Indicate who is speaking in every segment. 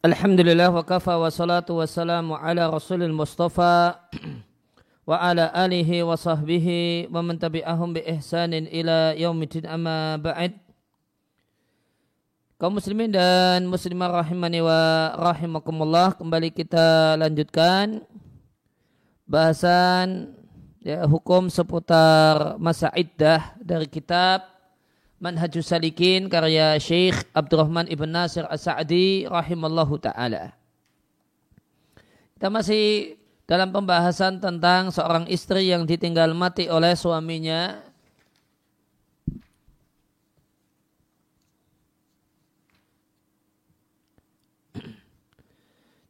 Speaker 1: Alhamdulillah wa kafa wa salatu wa salamu ala rasulil mustafa wa ala alihi wa sahbihi wa man tabi'ahum bi ihsanin ila yaumidin amma ba'id kaum muslimin dan muslimah rahimani wa rahimakumullah kembali kita lanjutkan bahasan ya, hukum seputar masa iddah dari kitab Manhajus Salikin karya Syekh Abdurrahman Ibn Nasir As-Sa'di rahimallahu taala. Kita masih dalam pembahasan tentang seorang istri yang ditinggal mati oleh suaminya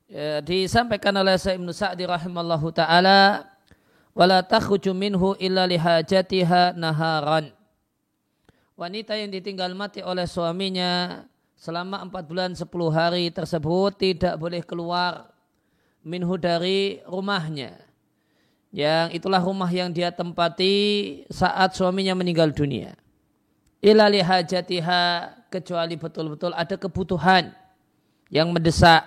Speaker 1: ya, disampaikan oleh Syekh Ibn Sa'di rahimallahu taala wala takhruju minhu illa lihajatiha naharan wanita yang ditinggal mati oleh suaminya selama empat bulan sepuluh hari tersebut tidak boleh keluar minhu dari rumahnya. Yang itulah rumah yang dia tempati saat suaminya meninggal dunia. Ilali hajatiha kecuali betul-betul ada kebutuhan yang mendesak.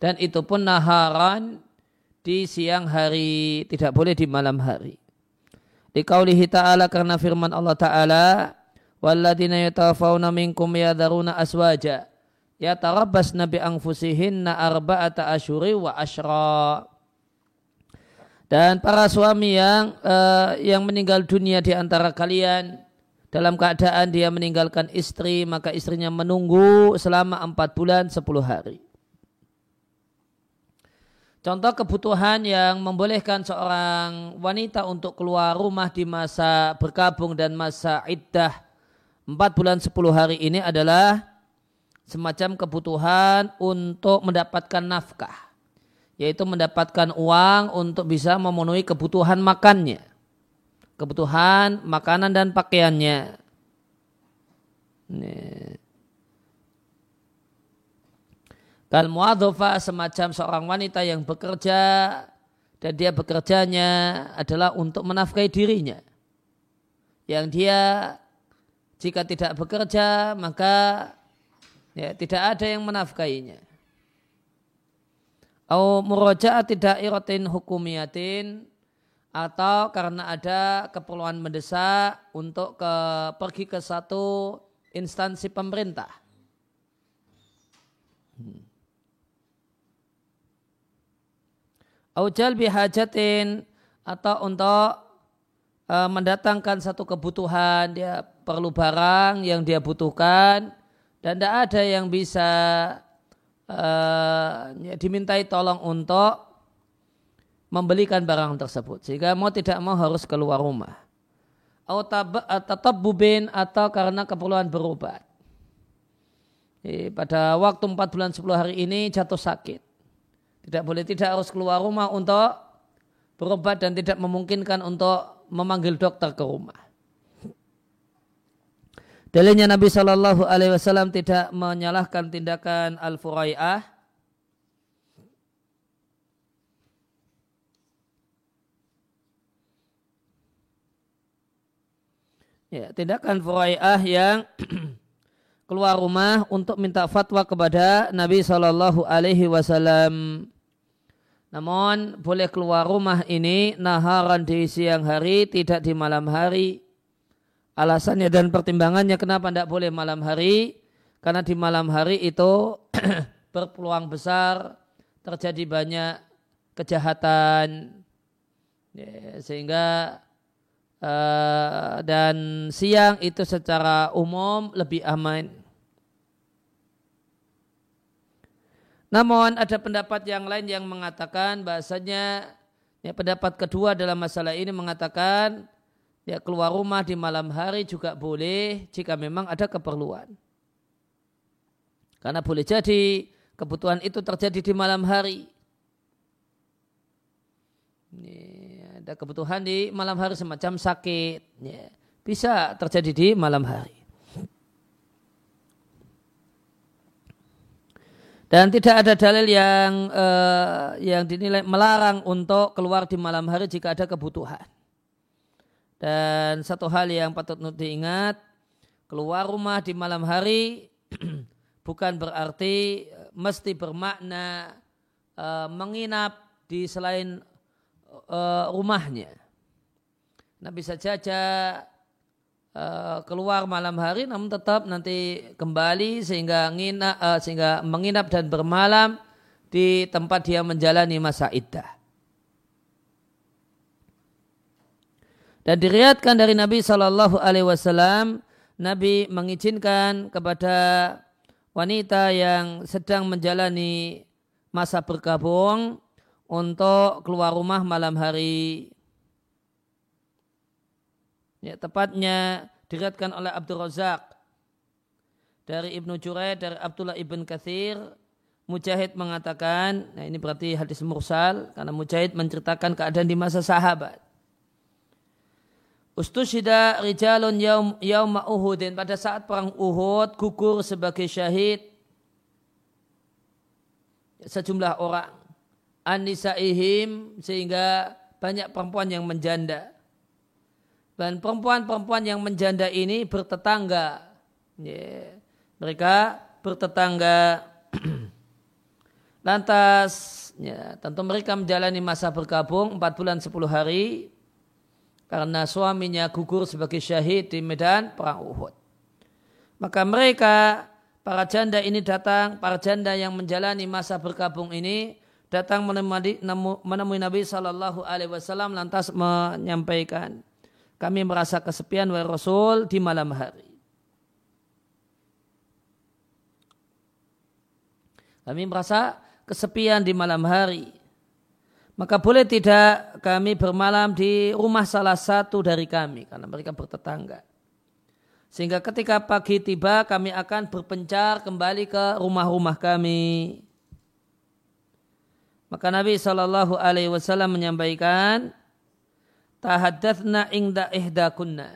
Speaker 1: Dan itu pun naharan di siang hari, tidak boleh di malam hari. Dikaulihi ta'ala karena firman Allah ta'ala Walladina yatawafawna minkum yadaruna aswaja Yatarabbas nabi angfusihinna arba'ata asyuri wa asyra dan para suami yang uh, yang meninggal dunia di antara kalian dalam keadaan dia meninggalkan istri maka istrinya menunggu selama empat bulan sepuluh hari. Contoh kebutuhan yang membolehkan seorang wanita untuk keluar rumah di masa berkabung dan masa iddah 4 bulan 10 hari ini adalah semacam kebutuhan untuk mendapatkan nafkah. Yaitu mendapatkan uang untuk bisa memenuhi kebutuhan makannya. Kebutuhan makanan dan pakaiannya. Nih. Kal muadhofa semacam seorang wanita yang bekerja dan dia bekerjanya adalah untuk menafkahi dirinya. Yang dia jika tidak bekerja maka ya, tidak ada yang menafkahinya. Au murojaat tidak irotin hukumiyatin atau karena ada keperluan mendesak untuk ke, pergi ke satu instansi pemerintah. Aujal bihajatin atau untuk uh, mendatangkan satu kebutuhan dia perlu barang yang dia butuhkan dan tidak ada yang bisa uh, ya, dimintai tolong untuk membelikan barang tersebut. Sehingga mau tidak mau harus keluar rumah. Atau bubin atau karena keperluan berobat. Pada waktu 4 bulan 10 hari ini jatuh sakit tidak boleh tidak harus keluar rumah untuk berobat dan tidak memungkinkan untuk memanggil dokter ke rumah. Dalilnya Nabi Shallallahu Alaihi Wasallam tidak menyalahkan tindakan al furaiah Ya, tindakan furaiah yang keluar rumah untuk minta fatwa kepada Nabi Shallallahu Alaihi Wasallam. Namun boleh keluar rumah ini naharan di siang hari, tidak di malam hari. Alasannya dan pertimbangannya kenapa tidak boleh malam hari? Karena di malam hari itu berpeluang besar terjadi banyak kejahatan. Ya, sehingga uh, dan siang itu secara umum lebih aman. Namun ada pendapat yang lain yang mengatakan bahasanya ya, pendapat kedua dalam masalah ini mengatakan ya keluar rumah di malam hari juga boleh jika memang ada keperluan. Karena boleh jadi kebutuhan itu terjadi di malam hari. Ini ada kebutuhan di malam hari semacam sakit. Ya, bisa terjadi di malam hari. Dan tidak ada dalil yang uh, yang dinilai melarang untuk keluar di malam hari jika ada kebutuhan. Dan satu hal yang patut diingat, keluar rumah di malam hari bukan berarti mesti bermakna uh, menginap di selain uh, rumahnya. Bisa saja uh, keluar malam hari namun tetap nanti kembali sehingga ngina, uh, sehingga menginap dan bermalam di tempat dia menjalani masa iddah. Dan diriatkan dari Nabi Shallallahu Alaihi Wasallam, Nabi mengizinkan kepada wanita yang sedang menjalani masa berkabung untuk keluar rumah malam hari. Ya, tepatnya diriatkan oleh Abdul Razak dari Ibnu Jurai dari Abdullah ibn Kathir Mujahid mengatakan, nah ini berarti hadis mursal karena Mujahid menceritakan keadaan di masa sahabat. Ustushida rijalun yaum, yauma Uhudin. Pada saat perang Uhud gugur sebagai syahid sejumlah orang. Anisaihim sehingga banyak perempuan yang menjanda. Dan perempuan-perempuan yang menjanda ini bertetangga. Yeah. Mereka bertetangga. Lantas ya, tentu mereka menjalani masa bergabung 4 bulan 10 hari karena suaminya gugur sebagai syahid di medan perang Uhud. Maka mereka para janda ini datang, para janda yang menjalani masa berkabung ini datang menemui, menemui Nabi Wasallam lantas menyampaikan, kami merasa kesepian wahai Rasul di malam hari. Kami merasa kesepian di malam hari maka boleh tidak kami bermalam di rumah salah satu dari kami karena mereka bertetangga. Sehingga ketika pagi tiba kami akan berpencar kembali ke rumah-rumah kami. Maka Nabi Shallallahu Alaihi Wasallam menyampaikan, tahadatsna ingda ihdakunna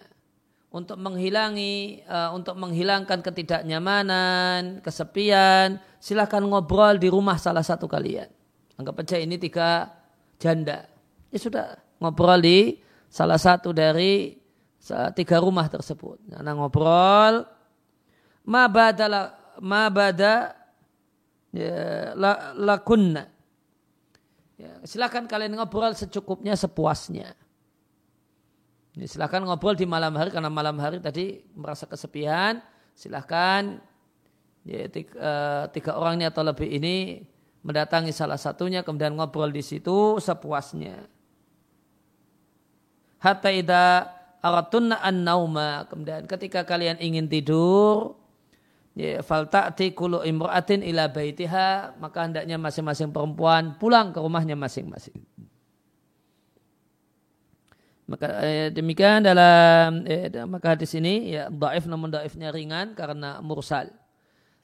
Speaker 1: untuk menghilangi uh, untuk menghilangkan ketidaknyamanan, kesepian, silahkan ngobrol di rumah salah satu kalian. Anggap aja ini tiga janda. Ya sudah ngobrol di salah satu dari tiga rumah tersebut. Nah, ngobrol ma badala ma bada ya, la, lakunna. Ya, silakan kalian ngobrol secukupnya sepuasnya. Ini silakan ngobrol di malam hari karena malam hari tadi merasa kesepian. Silahkan ya, tiga, uh, tiga orang ini atau lebih ini mendatangi salah satunya kemudian ngobrol di situ sepuasnya. Hatta ida aratunna an nauma kemudian ketika kalian ingin tidur ya falta'ti kullu imra'atin ila baitiha maka hendaknya masing-masing perempuan pulang ke rumahnya masing-masing. Maka eh, demikian dalam eh, maka hadis ini ya dhaif namun dhaifnya ringan karena mursal.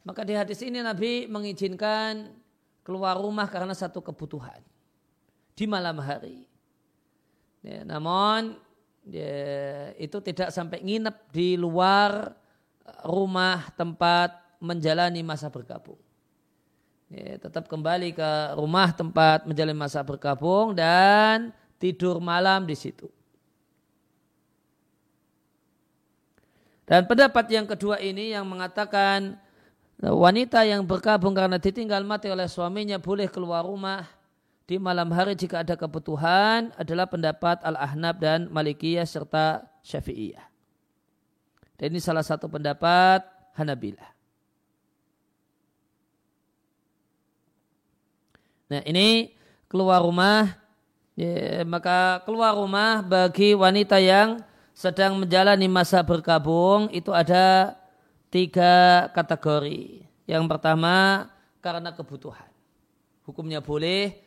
Speaker 1: Maka di hadis ini Nabi mengizinkan keluar rumah karena satu kebutuhan di malam hari. Ya, namun ya, itu tidak sampai nginep di luar rumah tempat menjalani masa bergabung. Ya, tetap kembali ke rumah tempat menjalani masa bergabung dan tidur malam di situ. Dan pendapat yang kedua ini yang mengatakan wanita yang berkabung karena ditinggal mati oleh suaminya boleh keluar rumah di malam hari jika ada kebutuhan adalah pendapat Al-Ahnab dan Malikiyah serta Syafi'iyah. Dan ini salah satu pendapat Hanabilah. Nah ini keluar rumah, ya, maka keluar rumah bagi wanita yang sedang menjalani masa berkabung itu ada tiga kategori. Yang pertama karena kebutuhan. Hukumnya boleh,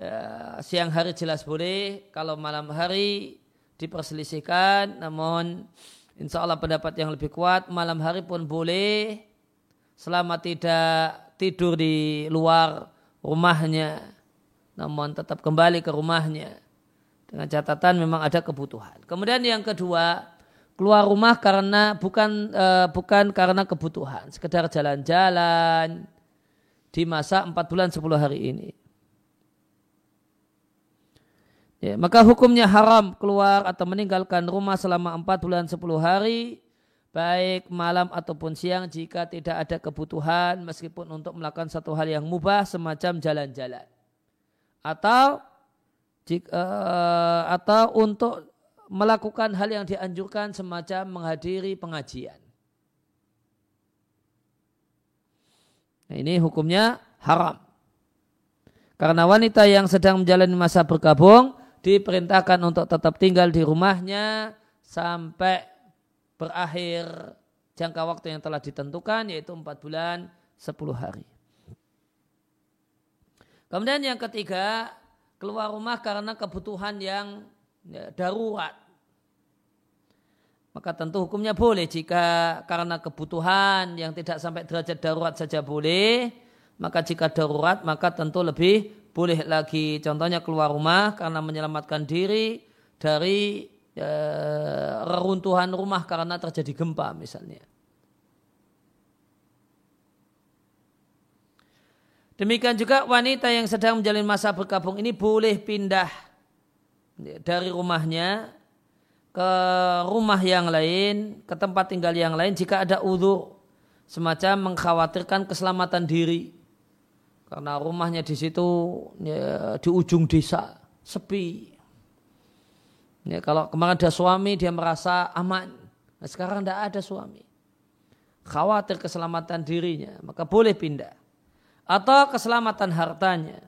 Speaker 1: ya, siang hari jelas boleh, kalau malam hari diperselisihkan, namun insya Allah pendapat yang lebih kuat, malam hari pun boleh, selama tidak tidur di luar rumahnya, namun tetap kembali ke rumahnya. Dengan catatan memang ada kebutuhan. Kemudian yang kedua, keluar rumah karena bukan uh, bukan karena kebutuhan, sekedar jalan-jalan di masa 4 bulan 10 hari ini. Ya, maka hukumnya haram keluar atau meninggalkan rumah selama 4 bulan 10 hari baik malam ataupun siang jika tidak ada kebutuhan meskipun untuk melakukan satu hal yang mubah semacam jalan-jalan atau jika, uh, atau untuk melakukan hal yang dianjurkan semacam menghadiri pengajian. Nah, ini hukumnya haram. Karena wanita yang sedang menjalani masa bergabung diperintahkan untuk tetap tinggal di rumahnya sampai berakhir jangka waktu yang telah ditentukan yaitu 4 bulan 10 hari. Kemudian yang ketiga, keluar rumah karena kebutuhan yang ya, darurat. Maka tentu hukumnya boleh jika karena kebutuhan yang tidak sampai derajat darurat saja boleh. Maka jika darurat maka tentu lebih boleh lagi. Contohnya keluar rumah karena menyelamatkan diri dari ya, reruntuhan rumah karena terjadi gempa misalnya. Demikian juga wanita yang sedang menjalin masa berkabung ini boleh pindah dari rumahnya ke rumah yang lain, ke tempat tinggal yang lain jika ada udhu semacam mengkhawatirkan keselamatan diri karena rumahnya di situ ya, di ujung desa sepi Ya, kalau kemarin ada suami dia merasa aman. Nah, sekarang tidak ada suami. Khawatir keselamatan dirinya, maka boleh pindah. Atau keselamatan hartanya.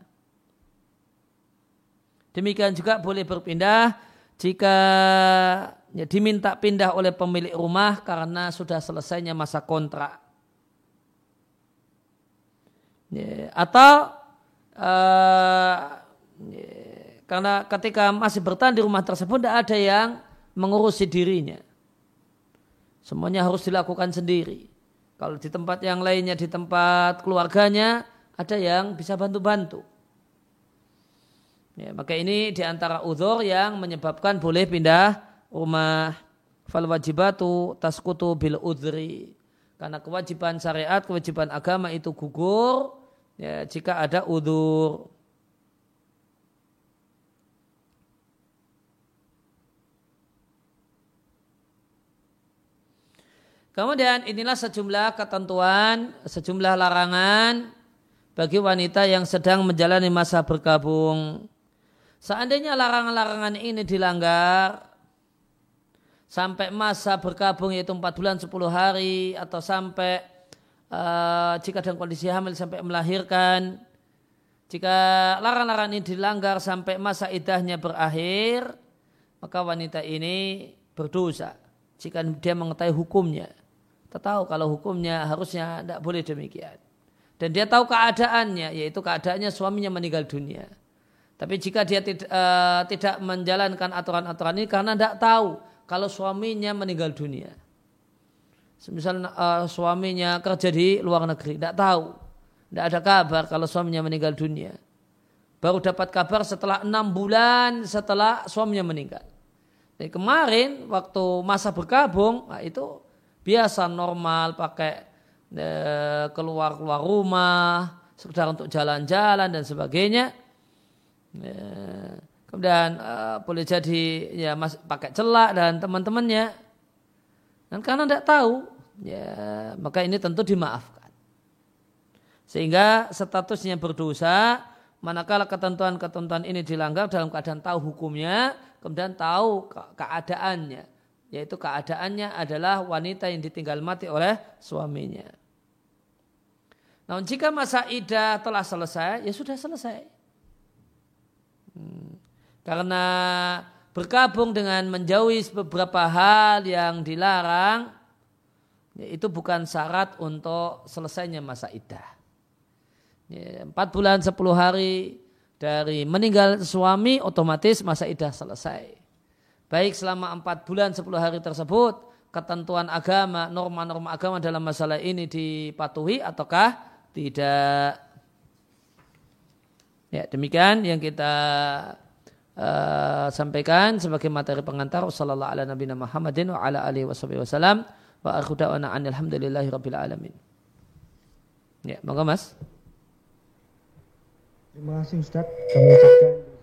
Speaker 1: Demikian juga boleh berpindah jika ya, diminta pindah oleh pemilik rumah karena sudah selesainya masa kontrak. Ya, atau uh, ya, karena ketika masih bertahan di rumah tersebut tidak ada yang mengurusi dirinya. Semuanya harus dilakukan sendiri. Kalau di tempat yang lainnya, di tempat keluarganya, ada yang bisa bantu-bantu. Ya, maka ini di antara udhur yang menyebabkan boleh pindah rumah. Fal wajibatu taskutu bil udhri. Karena kewajiban syariat, kewajiban agama itu gugur ya, jika ada udhur. Kemudian inilah sejumlah ketentuan, sejumlah larangan bagi wanita yang sedang menjalani masa bergabung. Seandainya larangan-larangan ini dilanggar sampai masa bergabung yaitu 4 bulan 10 hari atau sampai uh, jika dalam kondisi hamil sampai melahirkan jika larangan-larangan ini dilanggar sampai masa idahnya berakhir maka wanita ini berdosa jika dia mengetahui hukumnya kita tahu kalau hukumnya harusnya tidak boleh demikian. Dan dia tahu keadaannya, yaitu keadaannya suaminya meninggal dunia. Tapi jika dia tidak, uh, tidak menjalankan aturan-aturan ini karena tidak tahu kalau suaminya meninggal dunia. Misalnya uh, suaminya kerja di luar negeri, tidak tahu. Tidak ada kabar kalau suaminya meninggal dunia. Baru dapat kabar setelah enam bulan setelah suaminya meninggal. Jadi kemarin waktu masa berkabung, nah itu biasa normal pakai e, keluar keluar rumah sekedar untuk jalan-jalan dan sebagainya. E, kemudian e, boleh jadi ya mas, pakai celak dan teman-temannya. Dan karena tidak tahu ya maka ini tentu dimaafkan. Sehingga statusnya berdosa manakala ketentuan-ketentuan ini dilanggar dalam keadaan tahu hukumnya kemudian tahu keadaannya yaitu keadaannya adalah wanita yang ditinggal mati oleh suaminya. Namun jika masa idah telah selesai, ya sudah selesai. Hmm. Karena bergabung dengan menjauhi beberapa hal yang dilarang, ya itu bukan syarat untuk selesainya masa idah. Ya, 4 bulan 10 hari dari meninggal suami otomatis masa idah selesai baik selama empat bulan sepuluh hari tersebut ketentuan agama, norma-norma agama dalam masalah ini dipatuhi ataukah tidak. Ya, demikian yang kita uh, sampaikan sebagai materi pengantar sallallahu ala nabiyina Muhammadin wa ala alihi wasallam wa akhu da'wana alhamdulillahi rabbil alamin. Ya, monggo Mas.
Speaker 2: Terima kasih Ustaz. Kami ucapkan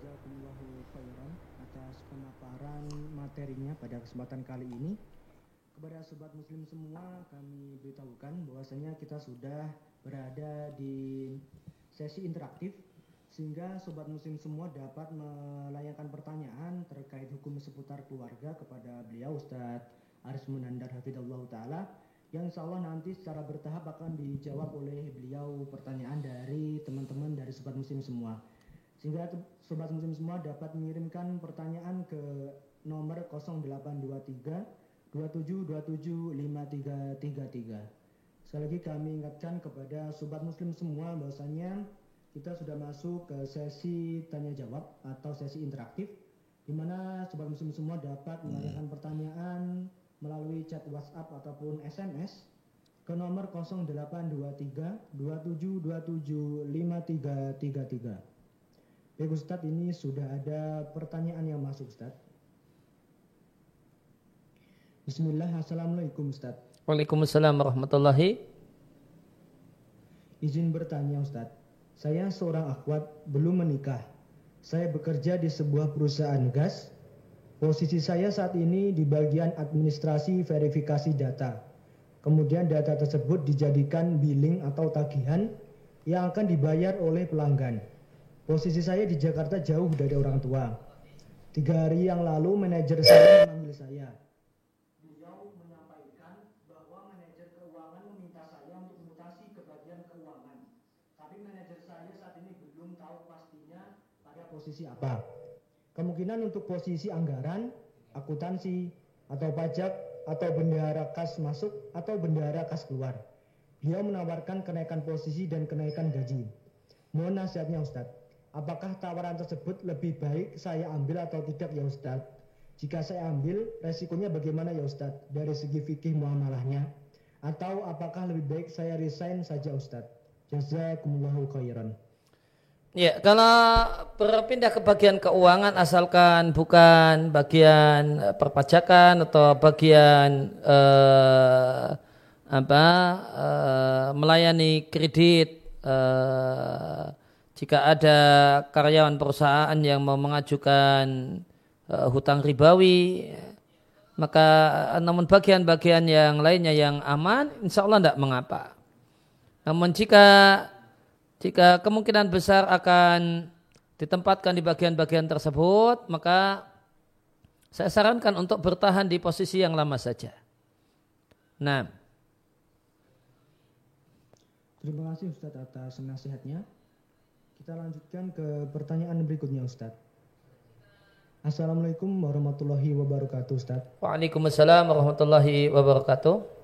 Speaker 2: materinya pada kesempatan kali ini. kepada sobat muslim semua kami beritahukan bahwasanya kita sudah berada di sesi interaktif sehingga sobat muslim semua dapat melayangkan pertanyaan terkait hukum seputar keluarga kepada beliau Ustadz Aris Munandar Hafidullah Ta'ala yang insya Allah nanti secara bertahap akan dijawab oleh beliau pertanyaan dari teman-teman dari sobat muslim semua sehingga sobat muslim semua dapat mengirimkan pertanyaan ke nomor 0823 27275333. Sekali lagi kami ingatkan kepada sobat muslim semua bahwasanya kita sudah masuk ke sesi tanya jawab atau sesi interaktif di mana sobat muslim semua dapat menanyakan pertanyaan melalui chat WhatsApp ataupun SMS ke nomor 0823 2727 5333. Baik Ustadz ini sudah ada pertanyaan yang masuk Ustadz. Bismillah, Assalamualaikum Ustaz.
Speaker 1: Waalaikumsalam warahmatullahi.
Speaker 2: Izin bertanya Ustaz, saya seorang akhwat belum menikah. Saya bekerja di sebuah perusahaan gas. Posisi saya saat ini di bagian administrasi verifikasi data. Kemudian data tersebut dijadikan billing atau tagihan yang akan dibayar oleh pelanggan. Posisi saya di Jakarta jauh dari orang tua. Tiga hari yang lalu manajer saya memanggil saya posisi apa. Kemungkinan untuk posisi anggaran, akuntansi, atau pajak, atau bendahara kas masuk, atau bendahara kas keluar. Beliau menawarkan kenaikan posisi dan kenaikan gaji. Mohon nasihatnya Ustadz, apakah tawaran tersebut lebih baik saya ambil atau tidak ya Ustadz? Jika saya ambil, resikonya bagaimana ya Ustadz dari segi fikih muamalahnya? Atau apakah lebih baik saya resign saja Ustadz? Jazakumullahu khairan.
Speaker 1: Ya, kalau berpindah ke bagian keuangan asalkan bukan bagian eh, perpajakan atau bagian eh, apa eh, melayani kredit eh, jika ada karyawan perusahaan yang mau mengajukan eh, hutang ribawi maka eh, namun bagian-bagian yang lainnya yang aman insya Allah tidak mengapa. Namun jika jika kemungkinan besar akan ditempatkan di bagian-bagian tersebut, maka saya sarankan untuk bertahan di posisi yang lama saja. Nah.
Speaker 2: Terima kasih Ustadz atas nasihatnya. Kita lanjutkan ke pertanyaan berikutnya Ustadz. Assalamualaikum warahmatullahi wabarakatuh Ustadz.
Speaker 1: Waalaikumsalam warahmatullahi wabarakatuh.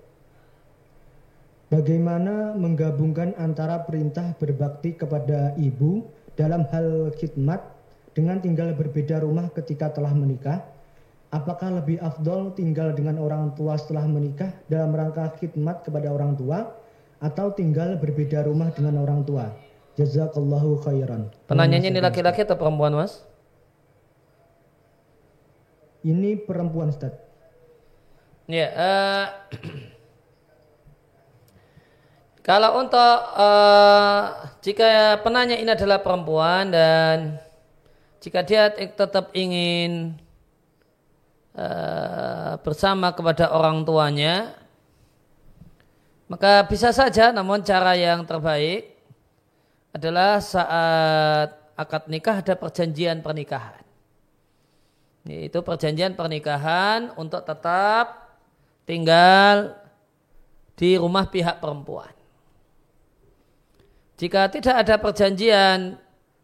Speaker 2: Bagaimana menggabungkan antara perintah berbakti kepada ibu dalam hal khidmat dengan tinggal berbeda rumah ketika telah menikah? Apakah lebih afdol tinggal dengan orang tua setelah menikah dalam rangka khidmat kepada orang tua atau tinggal berbeda rumah dengan orang tua? Jazakallahu khairan.
Speaker 1: Penanyanya ini laki-laki atau perempuan, Mas?
Speaker 2: Ini perempuan, Ustaz.
Speaker 1: Ya, uh, Kalau untuk uh, jika penanya ini adalah perempuan dan jika dia tetap ingin uh, bersama kepada orang tuanya, maka bisa saja namun cara yang terbaik adalah saat akad nikah ada perjanjian pernikahan. Itu perjanjian pernikahan untuk tetap tinggal di rumah pihak perempuan. Jika tidak ada perjanjian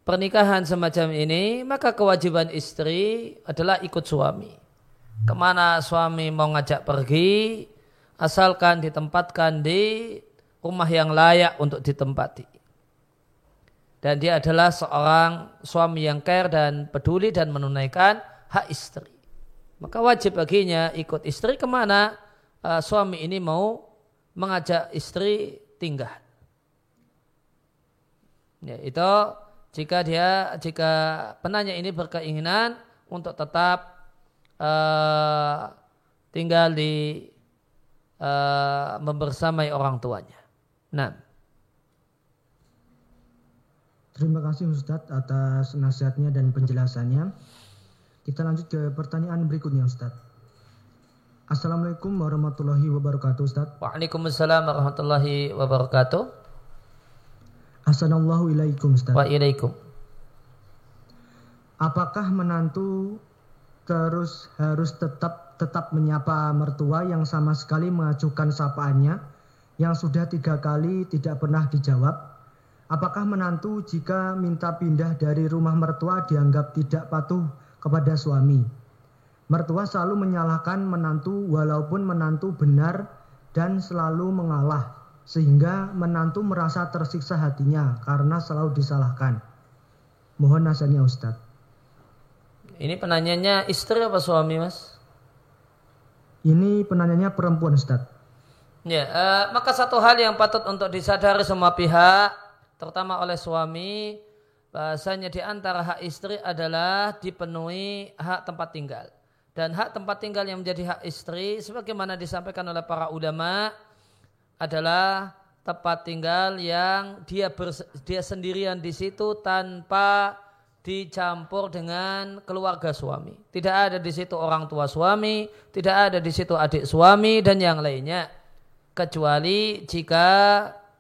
Speaker 1: pernikahan semacam ini, maka kewajiban istri adalah ikut suami. Ke mana suami mau ngajak pergi, asalkan ditempatkan di rumah yang layak untuk ditempati. Dan dia adalah seorang suami yang care dan peduli dan menunaikan hak istri. Maka wajib baginya ikut istri ke mana uh, suami ini mau mengajak istri tinggal. Ya, itu jika dia jika penanya ini berkeinginan untuk tetap uh, tinggal di uh, membersamai orang tuanya. Nah.
Speaker 2: Terima kasih Ustadz atas nasihatnya dan penjelasannya. Kita lanjut ke pertanyaan berikutnya Ustadz. Assalamualaikum warahmatullahi wabarakatuh Ustaz.
Speaker 1: Waalaikumsalam warahmatullahi wabarakatuh.
Speaker 2: Assalamualaikum ilaikum Ustaz.
Speaker 1: Wa ilaikum.
Speaker 2: Apakah menantu terus harus tetap tetap menyapa mertua yang sama sekali mengajukan sapaannya yang sudah tiga kali tidak pernah dijawab? Apakah menantu jika minta pindah dari rumah mertua dianggap tidak patuh kepada suami? Mertua selalu menyalahkan menantu walaupun menantu benar dan selalu mengalah sehingga menantu merasa tersiksa hatinya karena selalu disalahkan. Mohon nasihatnya Ustadz.
Speaker 1: Ini penanyanya istri apa suami mas?
Speaker 2: Ini penanyanya perempuan Ustadz.
Speaker 1: Ya, uh, maka satu hal yang patut untuk disadari semua pihak, terutama oleh suami, bahasanya di antara hak istri adalah dipenuhi hak tempat tinggal. Dan hak tempat tinggal yang menjadi hak istri, sebagaimana disampaikan oleh para ulama, adalah tempat tinggal yang dia bers, dia sendirian di situ tanpa dicampur dengan keluarga suami. Tidak ada di situ orang tua suami, tidak ada di situ adik suami dan yang lainnya. Kecuali jika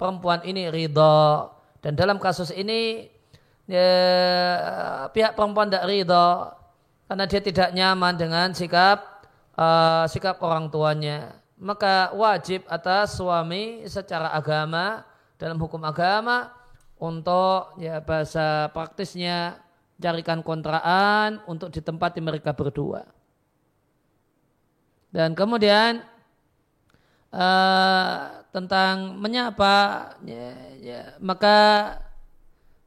Speaker 1: perempuan ini ridho. Dan dalam kasus ini ya, pihak perempuan tidak ridho karena dia tidak nyaman dengan sikap uh, sikap orang tuanya maka wajib atas suami secara agama dalam hukum agama untuk ya bahasa praktisnya carikan kontraan untuk ditempati mereka berdua dan kemudian uh, tentang menyapa ya, ya, maka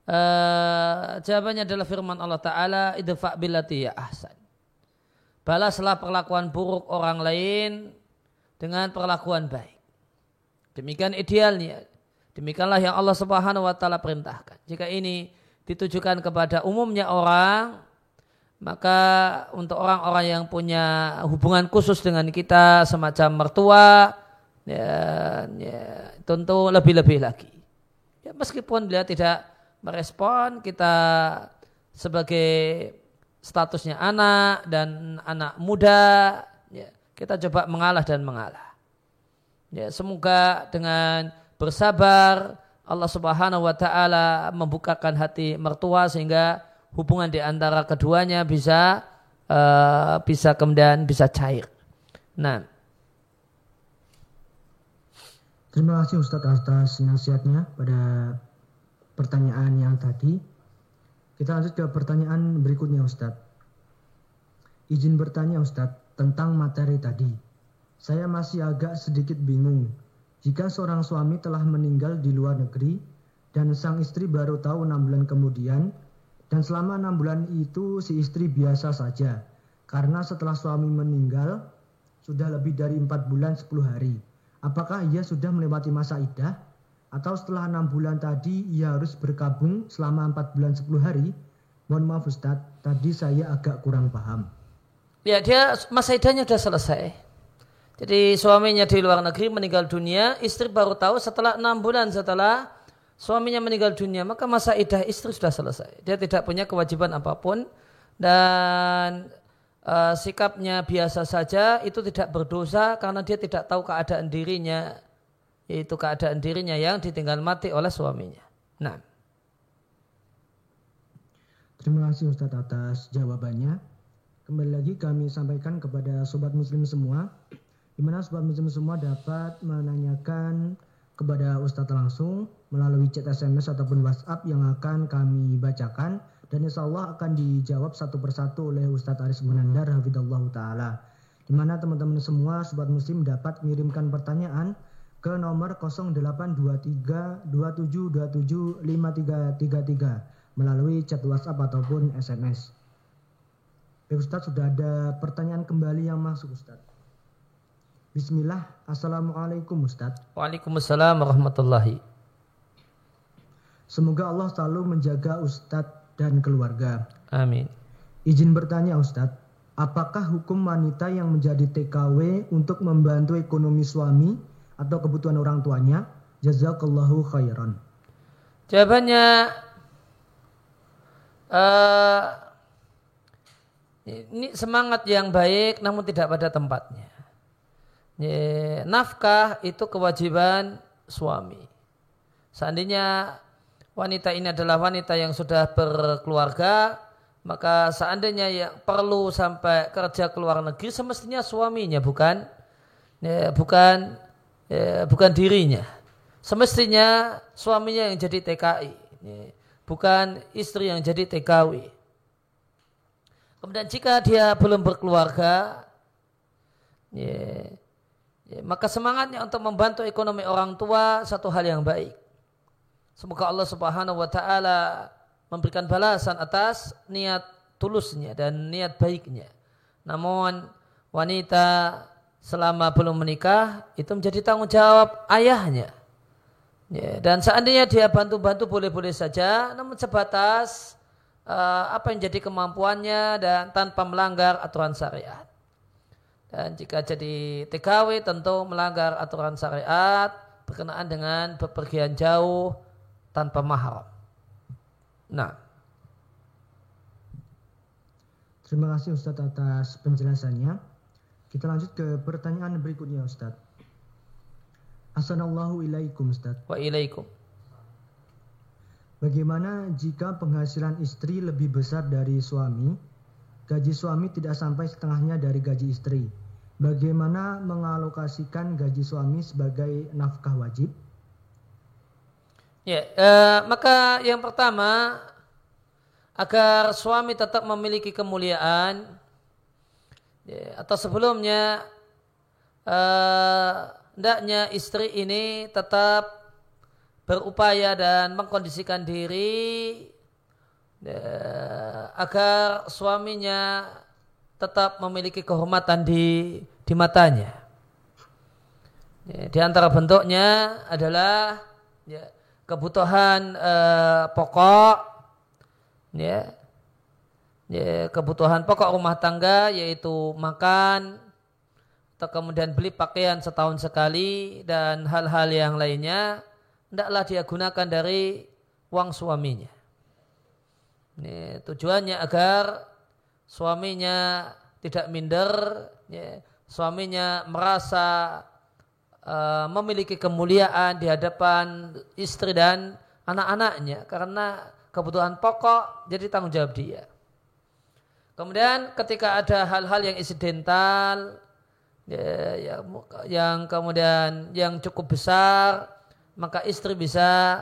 Speaker 1: Uh, jawabannya adalah firman Allah Ta'ala idfa bilati ya ahsan. Balaslah perlakuan buruk orang lain dengan perlakuan baik. Demikian idealnya. Demikianlah yang Allah Subhanahu wa taala perintahkan. Jika ini ditujukan kepada umumnya orang, maka untuk orang-orang yang punya hubungan khusus dengan kita semacam mertua, ya, ya tentu lebih-lebih lagi. Ya, meskipun beliau tidak merespon kita sebagai statusnya anak dan anak muda kita coba mengalah dan mengalah ya semoga dengan bersabar Allah Subhanahu wa taala membukakan hati mertua sehingga hubungan di antara keduanya bisa uh, bisa kemudian bisa cair. Nah,
Speaker 2: Terima kasih Ustadz atas nasihatnya pada pertanyaan yang tadi. Kita lanjut ke pertanyaan berikutnya Ustadz. Izin bertanya Ustadz tentang materi tadi. Saya masih agak sedikit bingung. Jika seorang suami telah meninggal di luar negeri dan sang istri baru tahu enam bulan kemudian dan selama enam bulan itu si istri biasa saja karena setelah suami meninggal sudah lebih dari empat bulan sepuluh hari. Apakah ia sudah melewati masa idah atau setelah enam bulan tadi ia harus berkabung selama empat bulan sepuluh hari? Mohon maaf Ustadz, tadi saya agak kurang paham.
Speaker 1: Ya dia masa idahnya sudah selesai. Jadi suaminya di luar negeri meninggal dunia, istri baru tahu setelah enam bulan setelah suaminya meninggal dunia, maka masa idah istri sudah selesai. Dia tidak punya kewajiban apa pun dan uh, sikapnya biasa saja itu tidak berdosa karena dia tidak tahu keadaan dirinya yaitu keadaan dirinya yang ditinggal mati oleh suaminya. Nah.
Speaker 2: Terima kasih Ustadz atas jawabannya. Kembali lagi kami sampaikan kepada sobat muslim semua, di mana sobat muslim semua dapat menanyakan kepada Ustadz langsung melalui chat SMS ataupun WhatsApp yang akan kami bacakan dan insya Allah akan dijawab satu persatu oleh Ustadz Aris Munandar Hafidullah Ta'ala. Di mana teman-teman semua sobat muslim dapat mengirimkan pertanyaan ke nomor 0823 2727 5333 melalui chat WhatsApp ataupun SMS. Baik Ustaz, sudah ada pertanyaan kembali yang masuk Ustaz. Bismillah, Assalamualaikum Ustaz.
Speaker 1: Waalaikumsalam warahmatullahi.
Speaker 2: Semoga Allah selalu menjaga Ustadz dan keluarga.
Speaker 1: Amin.
Speaker 2: Izin bertanya Ustadz, apakah hukum wanita yang menjadi TKW untuk membantu ekonomi suami atau kebutuhan orang tuanya? Jazakallahu khairan.
Speaker 1: Jawabannya uh, ini semangat yang baik namun tidak pada tempatnya. ya, nafkah itu kewajiban suami. Seandainya wanita ini adalah wanita yang sudah berkeluarga, maka seandainya yang perlu sampai kerja ke luar negeri semestinya suaminya bukan ya, bukan ya, bukan dirinya. Semestinya suaminya yang jadi TKI, ya, bukan istri yang jadi TKW. Kemudian jika dia belum berkeluarga, ya, ya, maka semangatnya untuk membantu ekonomi orang tua satu hal yang baik. Semoga Allah Subhanahu wa taala memberikan balasan atas niat tulusnya dan niat baiknya. Namun wanita selama belum menikah itu menjadi tanggung jawab ayahnya. Ya, dan seandainya dia bantu-bantu boleh-boleh saja, namun sebatas uh, apa yang jadi kemampuannya dan tanpa melanggar aturan syariat. Dan jika jadi TKW tentu melanggar aturan syariat berkenaan dengan bepergian jauh tanpa mahram. Nah.
Speaker 2: Terima kasih Ustadz atas penjelasannya. Kita lanjut ke pertanyaan berikutnya Ustadz. Assalamualaikum Ustadz.
Speaker 1: Wa ilaikum.
Speaker 2: Bagaimana jika penghasilan istri lebih besar dari suami, gaji suami tidak sampai setengahnya dari gaji istri? Bagaimana mengalokasikan gaji suami sebagai nafkah wajib?
Speaker 1: Ya, eh, maka yang pertama agar suami tetap memiliki kemuliaan ya, atau sebelumnya eh, hendaknya istri ini tetap berupaya dan mengkondisikan diri ya, agar suaminya tetap memiliki kehormatan di di matanya. Ya, di antara bentuknya adalah ya, kebutuhan uh, pokok ya ya kebutuhan pokok rumah tangga yaitu makan atau kemudian beli pakaian setahun sekali dan hal-hal yang lainnya hendaklah dia gunakan dari uang suaminya. Ini tujuannya agar suaminya tidak minder, ya, suaminya merasa Eh, memiliki kemuliaan di hadapan istri dan anak-anaknya karena kebutuhan pokok jadi tanggung jawab dia. Kemudian ketika ada hal-hal yang insidental ya, ya, yang kemudian yang cukup besar maka istri bisa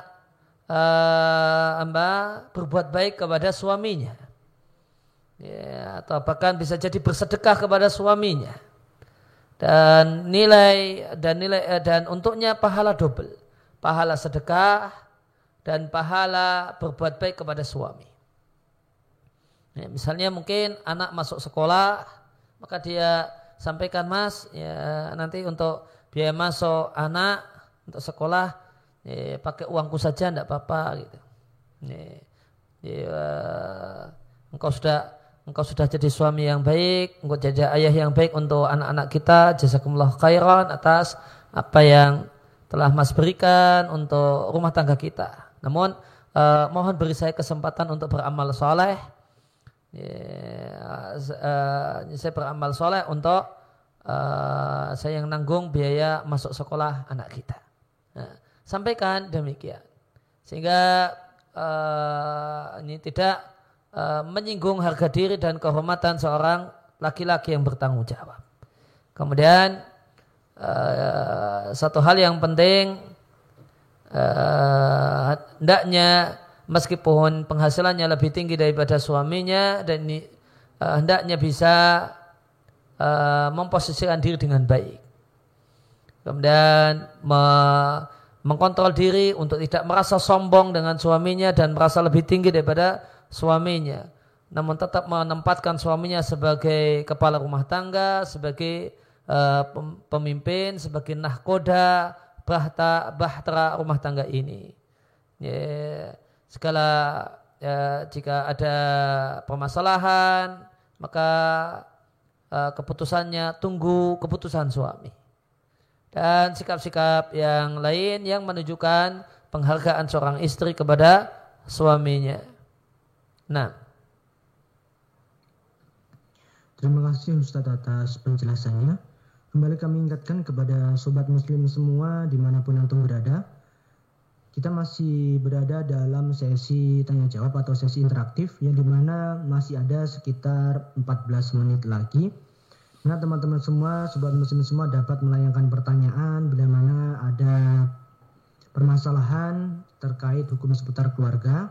Speaker 1: uh, amba, berbuat baik kepada suaminya. Ya, atau bahkan bisa jadi bersedekah kepada suaminya. Dan nilai dan nilai eh, dan untuknya pahala double. Pahala sedekah dan pahala berbuat baik kepada suami. Ya, misalnya mungkin anak masuk sekolah maka dia sampaikan mas ya nanti untuk biaya masuk anak untuk sekolah ya, pakai uangku saja tidak apa-apa gitu ya, ya, engkau sudah engkau sudah jadi suami yang baik, engkau jadi ayah yang baik untuk anak-anak kita. Jazakumullah khairan atas apa yang telah Mas berikan untuk rumah tangga kita. Namun uh, mohon beri saya kesempatan untuk beramal soleh. Yeah, uh, saya beramal soleh untuk uh, saya yang nanggung biaya masuk sekolah anak kita. Nah, sampaikan demikian. Sehingga uh, ini tidak Eh, menyinggung harga diri dan kehormatan seorang laki-laki yang bertanggung jawab. Kemudian uh, satu hal yang penting uh, hendaknya meskipun penghasilannya lebih tinggi daripada suaminya dan ini, uh, hendaknya bisa uh, memposisikan diri dengan baik. Kemudian me mengkontrol diri untuk tidak merasa sombong dengan suaminya dan merasa lebih tinggi daripada suaminya namun tetap menempatkan suaminya sebagai kepala rumah tangga, sebagai uh, pemimpin, sebagai nahkoda, bahta, bahtera rumah tangga ini. Ya, segala ya, jika ada permasalahan, maka uh, keputusannya tunggu keputusan suami. Dan sikap-sikap yang lain yang menunjukkan penghargaan seorang istri kepada suaminya. Nah.
Speaker 2: Terima kasih Ustadz atas penjelasannya. Kembali kami ingatkan kepada sobat muslim semua di mana pun antum berada. Kita masih berada dalam sesi tanya jawab atau sesi interaktif yang di mana masih ada sekitar 14 menit lagi. Nah teman-teman semua, sobat muslim semua dapat melayangkan pertanyaan bila mana ada permasalahan terkait hukum seputar keluarga,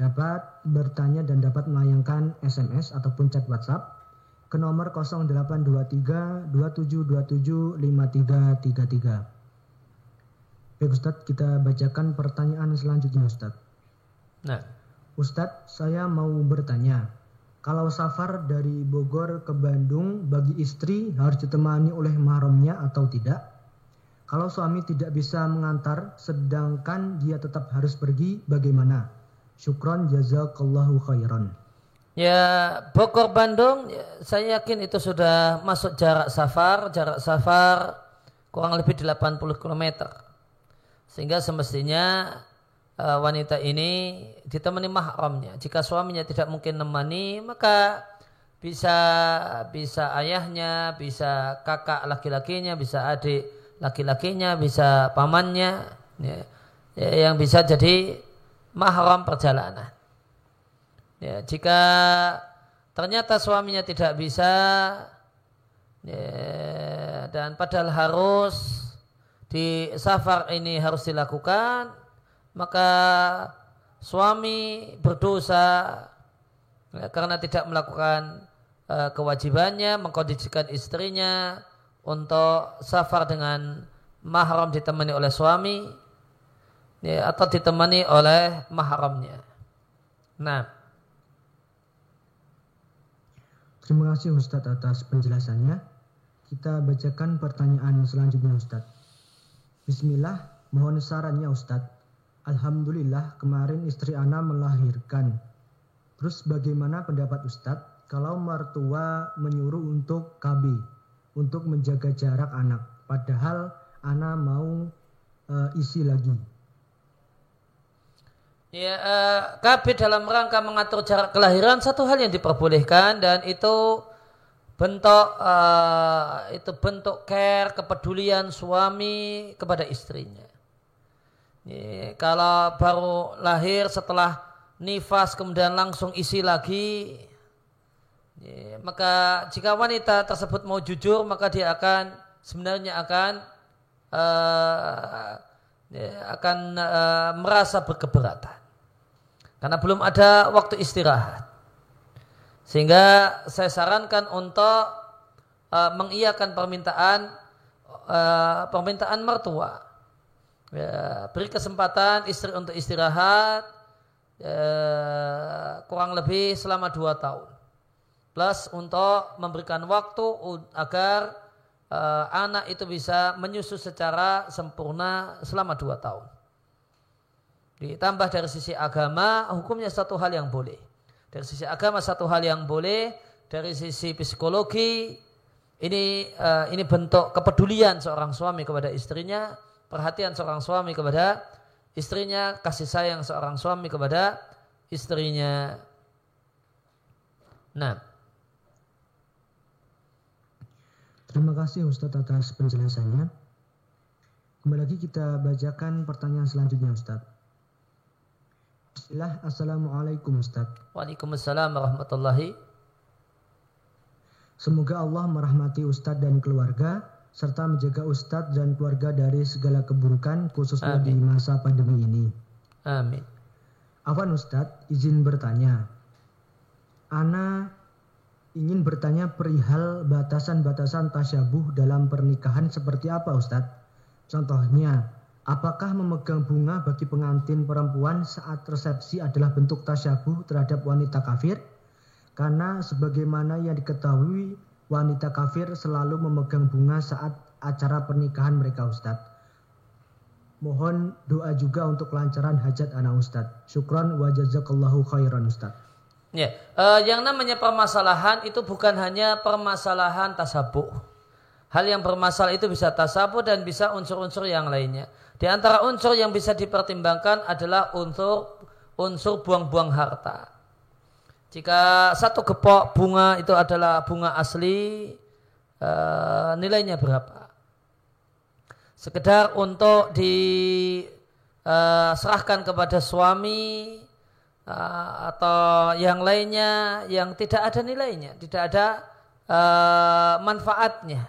Speaker 2: dapat bertanya dan dapat melayangkan SMS ataupun chat WhatsApp ke nomor 0823 2727 5333. Baik Ustadz, kita bacakan pertanyaan selanjutnya Ustadz. Nah. Ustadz, saya mau bertanya, kalau safar dari Bogor ke Bandung bagi istri harus ditemani oleh mahramnya atau tidak? Kalau suami tidak bisa mengantar sedangkan dia tetap harus pergi, bagaimana? Syukron jazakallahu khairan.
Speaker 1: Ya Bogor Bandung ya, saya yakin itu sudah masuk jarak safar, jarak safar kurang lebih 80 km. Sehingga semestinya uh, wanita ini ditemani mahramnya. Jika suaminya tidak mungkin nemani, maka bisa bisa ayahnya, bisa kakak laki-lakinya, bisa adik laki-lakinya, bisa pamannya ya, ya, yang bisa jadi mahram perjalanan. Ya, jika ternyata suaminya tidak bisa ya, dan padahal harus di safar ini harus dilakukan, maka suami berdosa ya, karena tidak melakukan uh, kewajibannya mengkondisikan istrinya untuk safar dengan mahram ditemani oleh suami ya, atau ditemani oleh mahramnya. Nah,
Speaker 2: Terima kasih Ustadz atas penjelasannya. Kita bacakan pertanyaan selanjutnya Ustadz. Bismillah, mohon sarannya Ustadz. Alhamdulillah kemarin istri Ana melahirkan. Terus bagaimana pendapat Ustadz kalau mertua menyuruh untuk KB, untuk menjaga jarak anak, padahal Ana mau uh, isi lagi.
Speaker 1: Ya, uh, eh, KB dalam rangka mengatur jarak kelahiran satu hal yang diperbolehkan dan itu bentuk uh, itu bentuk care kepedulian suami kepada istrinya. Ya, kalau baru lahir setelah nifas kemudian langsung isi lagi, ya, maka jika wanita tersebut mau jujur maka dia akan sebenarnya akan uh, ya, akan uh, merasa berkeberatan. Karena belum ada waktu istirahat. Sehingga saya sarankan untuk uh, mengiyakan permintaan uh, permintaan mertua. Ya, beri kesempatan istri untuk istirahat uh, kurang lebih selama dua tahun. Plus untuk memberikan waktu agar uh, anak itu bisa menyusu secara sempurna selama dua tahun. Ditambah dari sisi agama, hukumnya satu hal yang boleh. Dari sisi agama satu hal yang boleh, dari sisi psikologi ini uh, ini bentuk kepedulian seorang suami kepada istrinya, perhatian seorang suami kepada istrinya, kasih sayang seorang suami kepada istrinya. Nah,
Speaker 2: Terima kasih Ustadz atas penjelasannya. Kembali lagi kita bacakan pertanyaan selanjutnya Ustadz. Bismillah, Assalamualaikum Ustaz.
Speaker 1: Waalaikumsalam warahmatullahi.
Speaker 2: Semoga Allah merahmati Ustadz dan keluarga, serta menjaga Ustadz dan keluarga dari segala keburukan, khususnya Amin. di masa pandemi ini.
Speaker 1: Amin.
Speaker 2: Afan Ustadz, izin bertanya. Ana ingin bertanya perihal batasan-batasan tasyabuh dalam pernikahan seperti apa Ustadz? Contohnya, Apakah memegang bunga bagi pengantin perempuan saat resepsi adalah bentuk tasyabuh terhadap wanita kafir? Karena sebagaimana yang diketahui wanita kafir selalu memegang bunga saat acara pernikahan mereka Ustadz. Mohon doa juga untuk kelancaran hajat anak Ustadz. Syukran wa jazakallahu khairan Ustadz.
Speaker 1: Ya, uh, yang namanya permasalahan itu bukan hanya permasalahan tasabuh. Hal yang bermasalah itu bisa tasabuh dan bisa unsur-unsur yang lainnya. Di antara unsur yang bisa dipertimbangkan adalah unsur unsur buang-buang harta. Jika satu gepok bunga itu adalah bunga asli, uh, nilainya berapa. Sekedar untuk diserahkan uh, kepada suami uh, atau yang lainnya yang tidak ada nilainya, tidak ada uh, manfaatnya.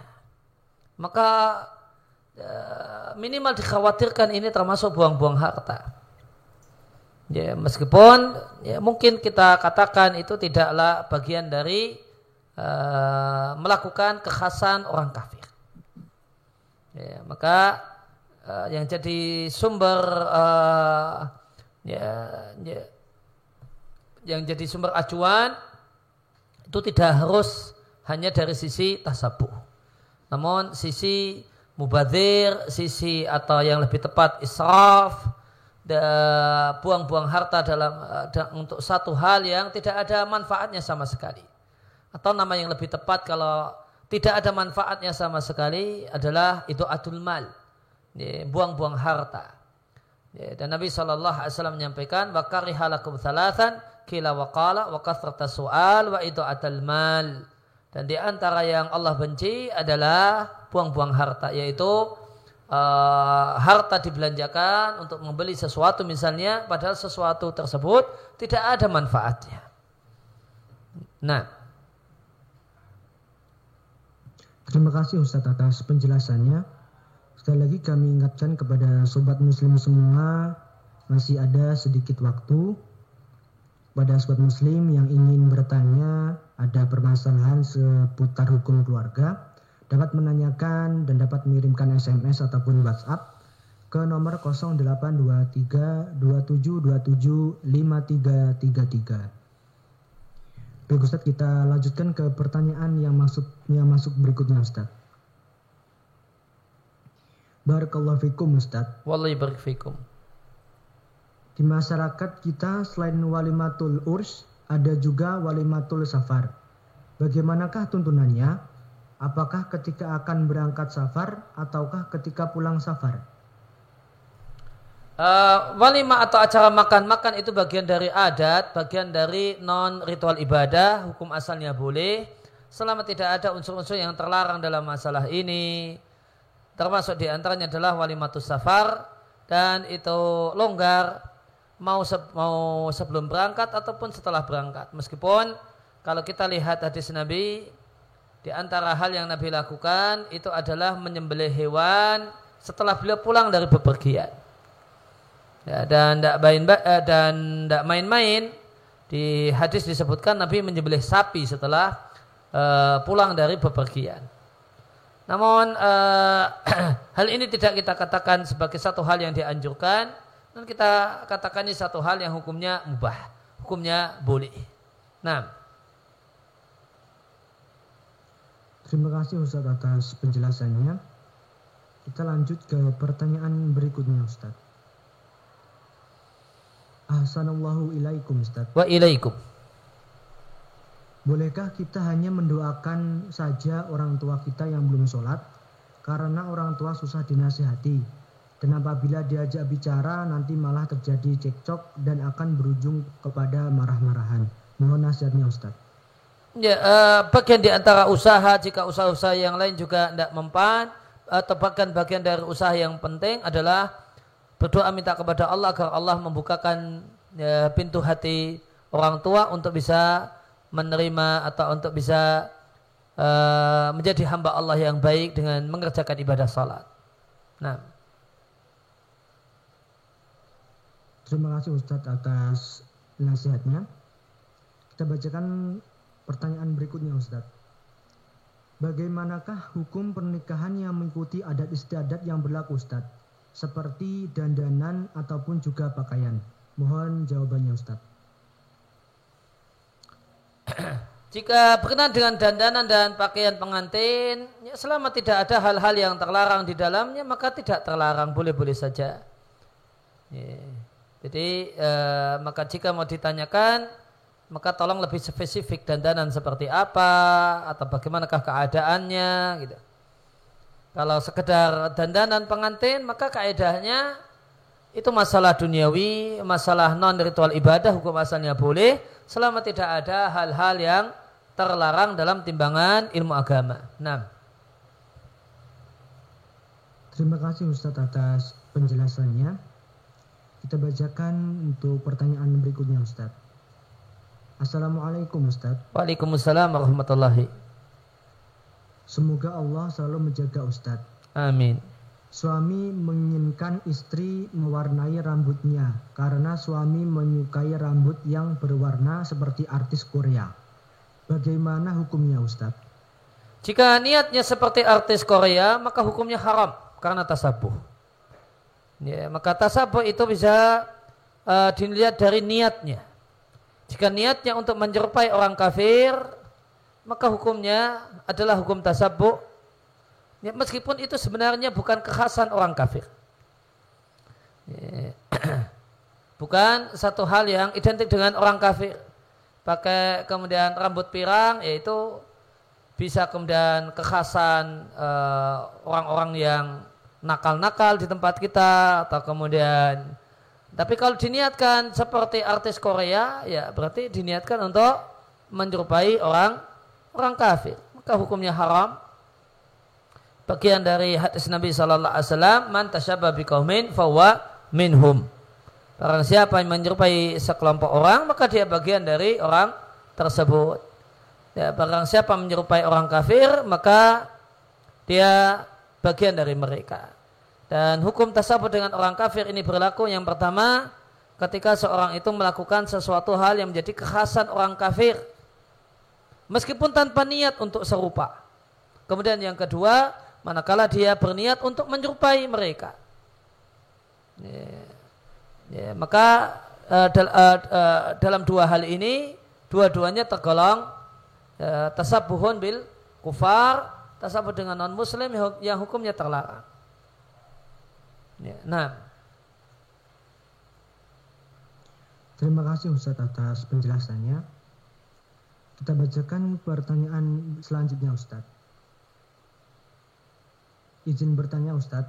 Speaker 1: Maka uh, minimal dikhawatirkan ini termasuk buang-buang harta. Ya, meskipun ya mungkin kita katakan itu tidaklah bagian dari uh, melakukan kekhasan orang kafir. Ya, maka uh, yang jadi sumber uh, ya, ya, yang jadi sumber acuan itu tidak harus hanya dari sisi tasabuh. Namun sisi mubadir, sisi atau yang lebih tepat israf, buang-buang harta dalam uh, untuk satu hal yang tidak ada manfaatnya sama sekali. Atau nama yang lebih tepat kalau tidak ada manfaatnya sama sekali adalah itu adul mal. Buang-buang harta. Dan Nabi SAW menyampaikan wa karihalakum thalathan kila wa qala wa kathrata wa itu adul mal. Dan di antara yang Allah benci adalah buang-buang harta yaitu uh, harta dibelanjakan untuk membeli sesuatu misalnya padahal sesuatu tersebut tidak ada manfaatnya. Nah.
Speaker 2: Terima kasih Ustadz atas penjelasannya. Sekali lagi kami ingatkan kepada sobat muslim semua masih ada sedikit waktu pada sobat muslim yang ingin bertanya ada permasalahan seputar hukum keluarga dapat menanyakan dan dapat mengirimkan SMS ataupun WhatsApp ke nomor 0823 2727 5333. Baik Ustaz, kita lanjutkan ke pertanyaan yang masuknya masuk berikutnya Ustaz. Barakallahu fikum Ustaz.
Speaker 1: Wallahi barik fikum.
Speaker 2: Di masyarakat kita selain walimatul urs, ada juga walimatul safar. Bagaimanakah tuntunannya? Apakah ketika akan berangkat safar ataukah ketika pulang safar?
Speaker 1: Uh, walima atau acara makan-makan itu bagian dari adat, bagian dari non ritual ibadah, hukum asalnya boleh selama tidak ada unsur-unsur yang terlarang dalam masalah ini. Termasuk di antaranya adalah walimatus safar dan itu longgar mau se mau sebelum berangkat ataupun setelah berangkat. Meskipun kalau kita lihat hadis Nabi di antara hal yang Nabi lakukan itu adalah menyembelih hewan setelah beliau pulang dari bepergian. Ya, dan tidak main eh, dan tidak main-main di hadis disebutkan Nabi menyembelih sapi setelah uh, pulang dari bepergian. Namun uh, hal ini tidak kita katakan sebagai satu hal yang dianjurkan dan kita katakan ini satu hal yang hukumnya mubah, hukumnya boleh. Nah,
Speaker 2: Terima kasih Ustadz atas penjelasannya. Kita lanjut ke pertanyaan berikutnya Ustadz. Ahsanallahu ilaikum Ustadz.
Speaker 1: Wa ilaikum.
Speaker 2: Bolehkah kita hanya mendoakan saja orang tua kita yang belum sholat? Karena orang tua susah dinasihati. Dan apabila diajak bicara nanti malah terjadi cekcok dan akan berujung kepada marah-marahan. Mohon nasihatnya Ustadz
Speaker 1: ya, uh, bagian di antara usaha jika usaha-usaha yang lain juga tidak mempan atau bahkan bagian dari usaha yang penting adalah berdoa minta kepada Allah agar Allah membukakan ya, pintu hati orang tua untuk bisa menerima atau untuk bisa uh, menjadi hamba Allah yang baik dengan mengerjakan ibadah salat. Nah.
Speaker 2: Terima kasih Ustadz atas nasihatnya. Kita bacakan Pertanyaan berikutnya Ustadz. Bagaimanakah hukum pernikahan yang mengikuti adat istiadat yang berlaku Ustadz? Seperti dandanan ataupun juga pakaian. Mohon jawabannya Ustadz.
Speaker 1: Jika berkenan dengan dandanan dan pakaian pengantin, ya selama tidak ada hal-hal yang terlarang di dalamnya, maka tidak terlarang, boleh-boleh saja. Ya. Jadi, eh, maka jika mau ditanyakan, maka tolong lebih spesifik dandanan seperti apa atau bagaimanakah keadaannya gitu. Kalau sekedar dandanan pengantin maka kaedahnya itu masalah duniawi, masalah non ritual ibadah hukum asalnya boleh selama tidak ada hal-hal yang terlarang dalam timbangan ilmu agama. Nah,
Speaker 2: Terima kasih Ustadz atas penjelasannya. Kita bacakan untuk pertanyaan berikutnya Ustadz. Assalamualaikum Ustadz.
Speaker 1: Waalaikumsalam warahmatullahi.
Speaker 2: Semoga Allah selalu menjaga Ustadz.
Speaker 1: Amin.
Speaker 2: Suami menginginkan istri mewarnai rambutnya karena suami menyukai rambut yang berwarna seperti artis Korea. Bagaimana hukumnya Ustadz?
Speaker 1: Jika niatnya seperti artis Korea, maka hukumnya haram karena tasabuh. Ya, maka tasabuh itu bisa uh, dilihat dari niatnya. Jika niatnya untuk menyerupai orang kafir, maka hukumnya adalah hukum tasabuh. Ya, meskipun itu sebenarnya bukan kekhasan orang kafir. Ya, bukan satu hal yang identik dengan orang kafir. Pakai kemudian rambut pirang, yaitu bisa kemudian kekhasan eh, orang-orang uh, yang nakal-nakal di tempat kita atau kemudian tapi kalau diniatkan seperti artis Korea ya berarti diniatkan untuk menyerupai orang orang kafir. Maka hukumnya haram. Bagian dari hadis Nabi Shallallahu Alaihi Wasallam man tasyabah biqaumin fawa minhum. Barang siapa yang menyerupai sekelompok orang maka dia bagian dari orang tersebut. Ya, barang siapa menyerupai orang kafir, maka dia bagian dari mereka. Dan hukum tasabut dengan orang kafir ini berlaku yang pertama ketika seorang itu melakukan sesuatu hal yang menjadi kekhasan orang kafir. Meskipun tanpa niat untuk serupa. Kemudian yang kedua, manakala dia berniat untuk menyerupai mereka. Ya, ya, maka uh, dal, uh, uh, dalam dua hal ini, dua-duanya tergolong ya, tasabuhun bil kufar, tasabuh dengan non muslim yang hukumnya terlarang. Nah.
Speaker 2: Terima kasih Ustaz atas penjelasannya. Kita bacakan pertanyaan selanjutnya Ustaz. Izin bertanya Ustaz,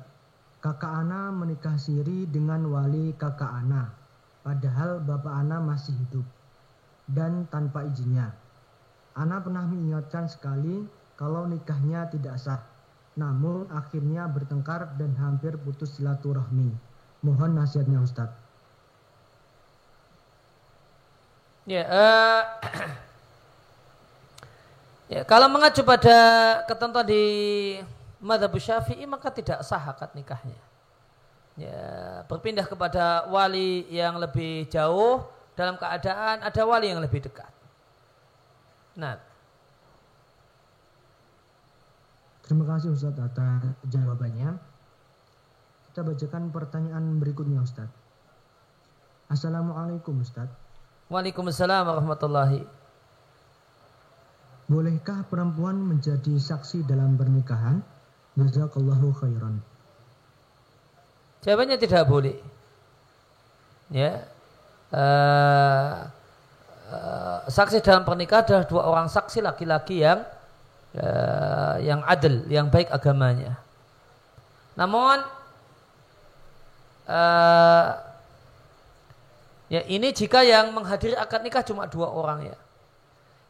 Speaker 2: kakak Ana menikah siri dengan wali kakak Ana, padahal bapak Ana masih hidup dan tanpa izinnya. Ana pernah mengingatkan sekali kalau nikahnya tidak sah. Namun akhirnya bertengkar dan hampir putus silaturahmi. Mohon nasihatnya Ustadz.
Speaker 1: Ya, uh, ya, kalau mengacu pada ketentuan di madhab syafi'i maka tidak sah akad nikahnya. Ya, berpindah kepada wali yang lebih jauh dalam keadaan ada wali yang lebih dekat. Nah.
Speaker 2: Terima kasih Ustaz atas jawabannya. Kita bacakan pertanyaan berikutnya Ustaz. Assalamualaikum Ustaz.
Speaker 1: Waalaikumsalam warahmatullahi.
Speaker 2: Bolehkah perempuan menjadi saksi dalam pernikahan? Jazakallahu khairan.
Speaker 1: Jawabannya tidak boleh. Ya. Uh, uh, saksi dalam pernikahan adalah dua orang saksi laki-laki yang uh, yang adil, yang baik agamanya. Namun uh, ya ini jika yang menghadiri akad nikah cuma dua orang ya.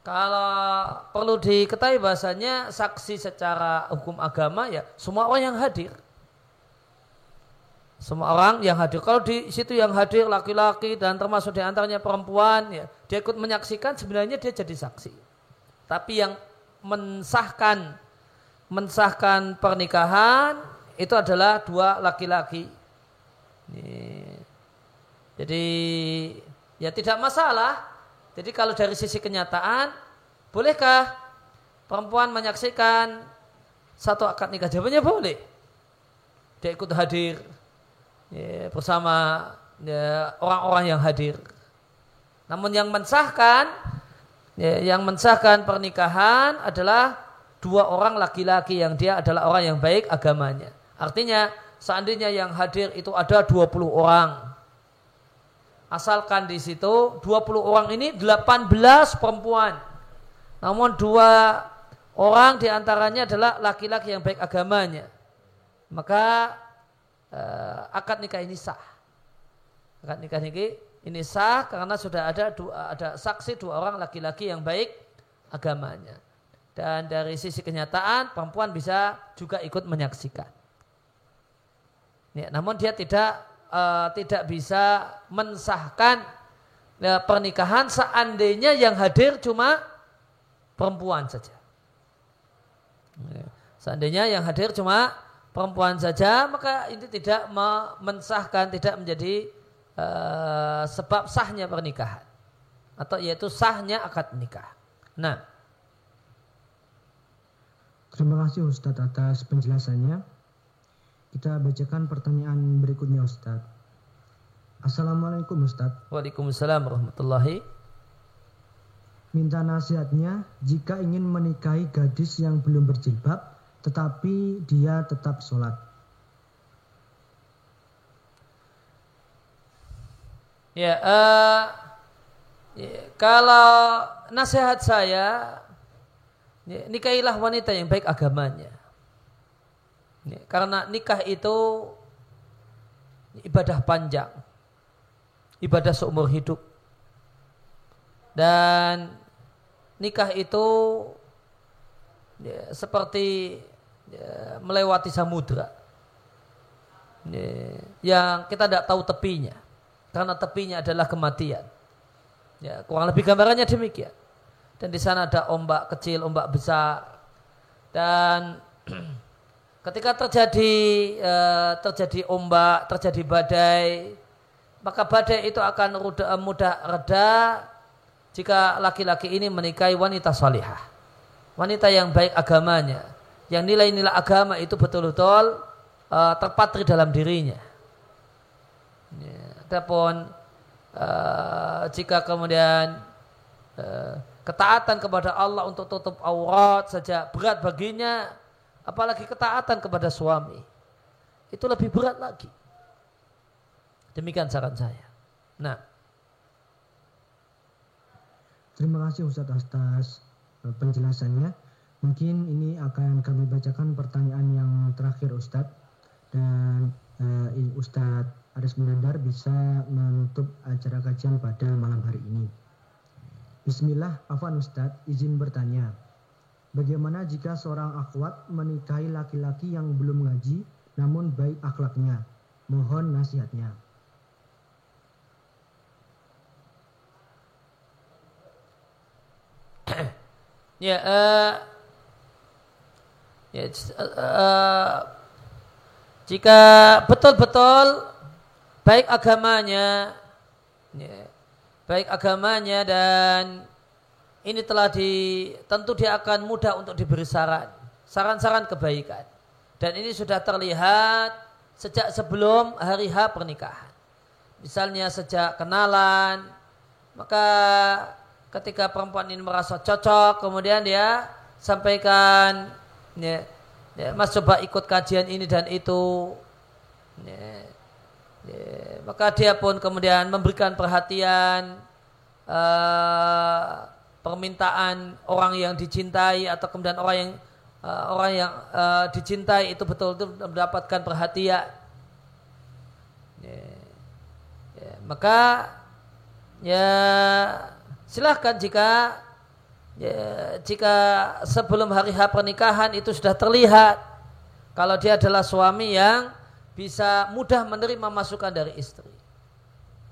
Speaker 1: Kalau perlu diketahui bahasanya saksi secara hukum agama ya semua orang yang hadir. Semua orang yang hadir. Kalau di situ yang hadir laki-laki dan termasuk di antaranya perempuan, ya, dia ikut menyaksikan sebenarnya dia jadi saksi. Tapi yang mensahkan mensahkan pernikahan itu adalah dua laki-laki. Jadi ya tidak masalah. Jadi kalau dari sisi kenyataan, bolehkah perempuan menyaksikan satu akad nikah? Jawabannya boleh. Dia ikut hadir ya, bersama ya, orang-orang ya, yang hadir. Namun yang mensahkan yang mensahkan pernikahan adalah dua orang laki-laki yang dia adalah orang yang baik agamanya. Artinya seandainya yang hadir itu ada 20 orang. Asalkan di situ 20 orang ini 18 perempuan. Namun dua orang di antaranya adalah laki-laki yang baik agamanya. Maka uh, akad nikah ini sah. Akad nikah ini ini sah karena sudah ada dua, ada saksi dua orang laki-laki yang baik agamanya. Dan dari sisi kenyataan perempuan bisa juga ikut menyaksikan. Ya, namun dia tidak uh, tidak bisa mensahkan ya, pernikahan seandainya yang hadir cuma perempuan saja. Ya, seandainya yang hadir cuma perempuan saja, maka ini tidak mensahkan, tidak menjadi uh, sebab sahnya pernikahan atau yaitu sahnya akad nikah. Nah,
Speaker 2: terima kasih Ustadz atas penjelasannya. Kita bacakan pertanyaan berikutnya Ustadz. Assalamualaikum Ustadz.
Speaker 1: Waalaikumsalam warahmatullahi.
Speaker 2: Minta nasihatnya jika ingin menikahi gadis yang belum berjilbab tetapi dia tetap sholat.
Speaker 1: Ya, uh, kalau nasihat saya, ya, nikahilah wanita yang baik agamanya. Ya, karena nikah itu ibadah panjang, ibadah seumur hidup. Dan nikah itu seperti melewati samudra ya, yang kita tidak tahu tepinya karena tepinya adalah kematian. Ya, kurang lebih gambarannya demikian. Dan di sana ada ombak kecil, ombak besar. Dan Ketika terjadi uh, terjadi ombak, terjadi badai, maka badai itu akan mudah, reda jika laki-laki ini menikahi wanita salihah. Wanita yang baik agamanya, yang nilai-nilai agama itu betul-betul uh, terpatri dalam dirinya. Adapun uh, jika kemudian uh, ketaatan kepada Allah untuk tutup aurat saja berat baginya, apalagi ketaatan kepada suami itu lebih berat lagi. Demikian saran saya. Nah.
Speaker 2: Terima kasih Ustadz atas eh, penjelasannya. Mungkin ini akan kami bacakan pertanyaan yang terakhir Ustadz. Dan uh, Ustadz Aris Munandar bisa menutup acara kajian pada malam hari ini Bismillah, Afan Ustadz, izin bertanya. Bagaimana jika seorang akhwat menikahi laki-laki yang belum ngaji namun baik akhlaknya? Mohon nasihatnya.
Speaker 1: ya, uh, ya uh, jika betul-betul baik agamanya, ya, baik agamanya dan ini telah di tentu dia akan mudah untuk diberi saran, saran-saran kebaikan. Dan ini sudah terlihat sejak sebelum hari H pernikahan. Misalnya sejak kenalan, maka ketika perempuan ini merasa cocok, kemudian dia sampaikan, ya, ya, Mas coba ikut kajian ini dan itu. Ya, ya, maka dia pun kemudian memberikan perhatian, uh, permintaan orang yang dicintai atau kemudian orang yang uh, orang yang uh, dicintai itu betul-betul mendapatkan perhatian. Ya, ya, maka ya silahkan jika ya, jika sebelum hari H pernikahan itu sudah terlihat kalau dia adalah suami yang bisa mudah menerima masukan dari istri.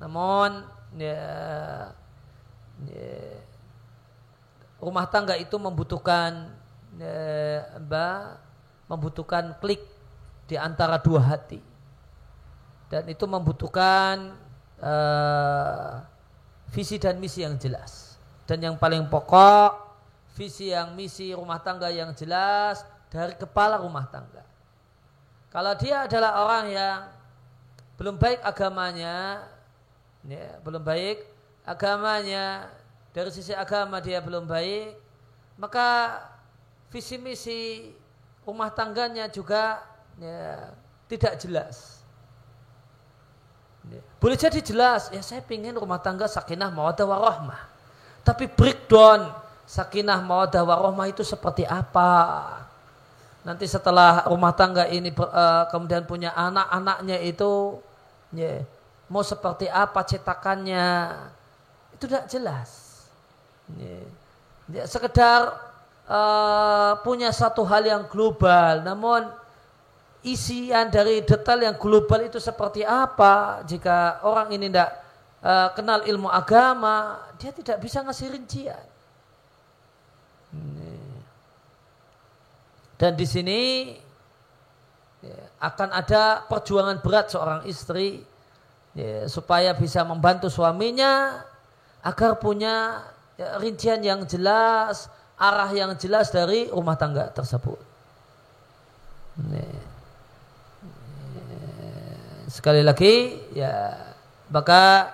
Speaker 1: Namun ya, ya rumah tangga itu membutuhkan eh, membutuhkan klik di antara dua hati. Dan itu membutuhkan eh, visi dan misi yang jelas. Dan yang paling pokok visi yang misi rumah tangga yang jelas dari kepala rumah tangga kalau dia adalah orang yang belum baik agamanya ya, belum baik agamanya dari sisi agama dia belum baik, maka visi misi rumah tangganya juga ya, tidak jelas. Ya. Boleh jadi jelas, ya saya ingin rumah tangga sakinah mawadah warahmah. Tapi breakdown sakinah mawadah warahmah itu seperti apa? Nanti setelah rumah tangga ini uh, kemudian punya anak-anaknya itu ya, mau seperti apa cetakannya itu tidak jelas. Ya, sekedar uh, punya satu hal yang global, namun isian dari detail yang global itu seperti apa jika orang ini tidak uh, kenal ilmu agama dia tidak bisa ngasih rincian dan di sini ya, akan ada perjuangan berat seorang istri ya, supaya bisa membantu suaminya agar punya ya, rincian yang jelas, arah yang jelas dari rumah tangga tersebut. Sekali lagi, ya maka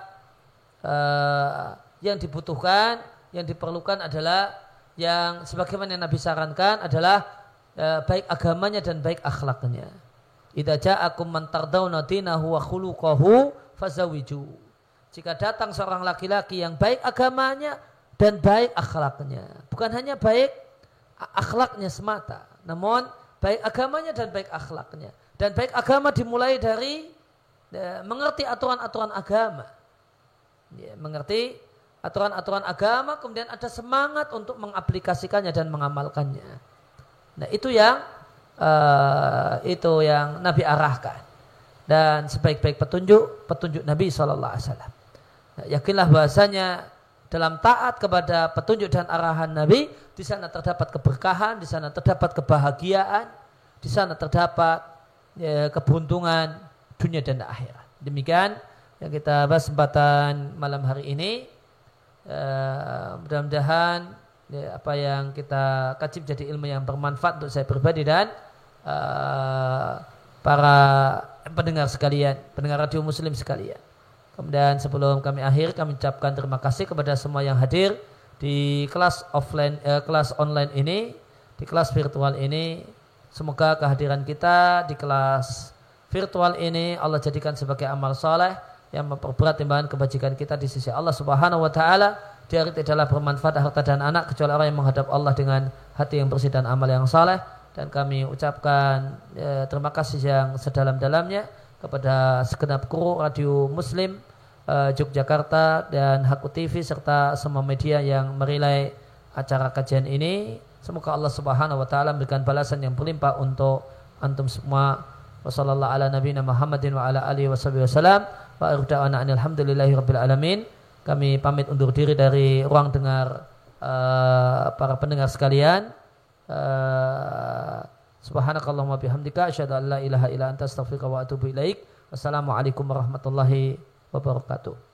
Speaker 1: uh, yang dibutuhkan, yang diperlukan adalah yang sebagaimana yang Nabi sarankan adalah baik agamanya dan baik akhlaknya. Idza ja'akum man tardawna dinahu wa khuluquhu fazawiju. Jika datang seorang laki-laki yang baik agamanya dan baik akhlaknya. Bukan hanya baik akhlaknya semata, namun baik agamanya dan baik akhlaknya. Dan baik agama dimulai dari ya, mengerti aturan-aturan agama. Ya, mengerti aturan-aturan agama, kemudian ada semangat untuk mengaplikasikannya dan mengamalkannya. Nah itu yang uh, itu yang Nabi arahkan dan sebaik-baik petunjuk petunjuk Nabi Wasallam. Nah, yakinlah bahasanya dalam taat kepada petunjuk dan arahan Nabi di sana terdapat keberkahan, di sana terdapat kebahagiaan, di sana terdapat ya, keberuntungan dunia dan akhirat. Demikian yang kita bahas kesempatan malam hari ini. Uh, mudah-mudahan ya, apa yang kita kaji jadi ilmu yang bermanfaat untuk saya pribadi dan uh, para pendengar sekalian, pendengar radio muslim sekalian. Kemudian sebelum kami akhir kami ucapkan terima kasih kepada semua yang hadir di kelas offline eh, kelas online ini, di kelas virtual ini Semoga kehadiran kita di kelas virtual ini Allah jadikan sebagai amal soleh yang memperberat timbangan kebajikan kita di sisi Allah Subhanahu wa taala. Di tidaklah bermanfaat harta dan anak kecuali orang yang menghadap Allah dengan hati yang bersih dan amal yang saleh dan kami ucapkan ya, terima kasih yang sedalam-dalamnya kepada segenap kru radio Muslim uh, Yogyakarta dan Haku TV serta semua media yang merilai acara kajian ini. Semoga Allah Subhanahu wa taala memberikan balasan yang berlimpah untuk antum semua. Wassallallahu ala nabiyina Muhammadin wa ala alihi wasallam. Wa irda'ana alhamdulillahi rabbil alamin. Kami pamit undur diri dari ruang dengar uh, para pendengar sekalian. Uh, Subhanakallahumma bihamdika asyhadu an la ilaha illa anta astaghfiruka wa atubu ilaik. Wassalamualaikum warahmatullahi wabarakatuh.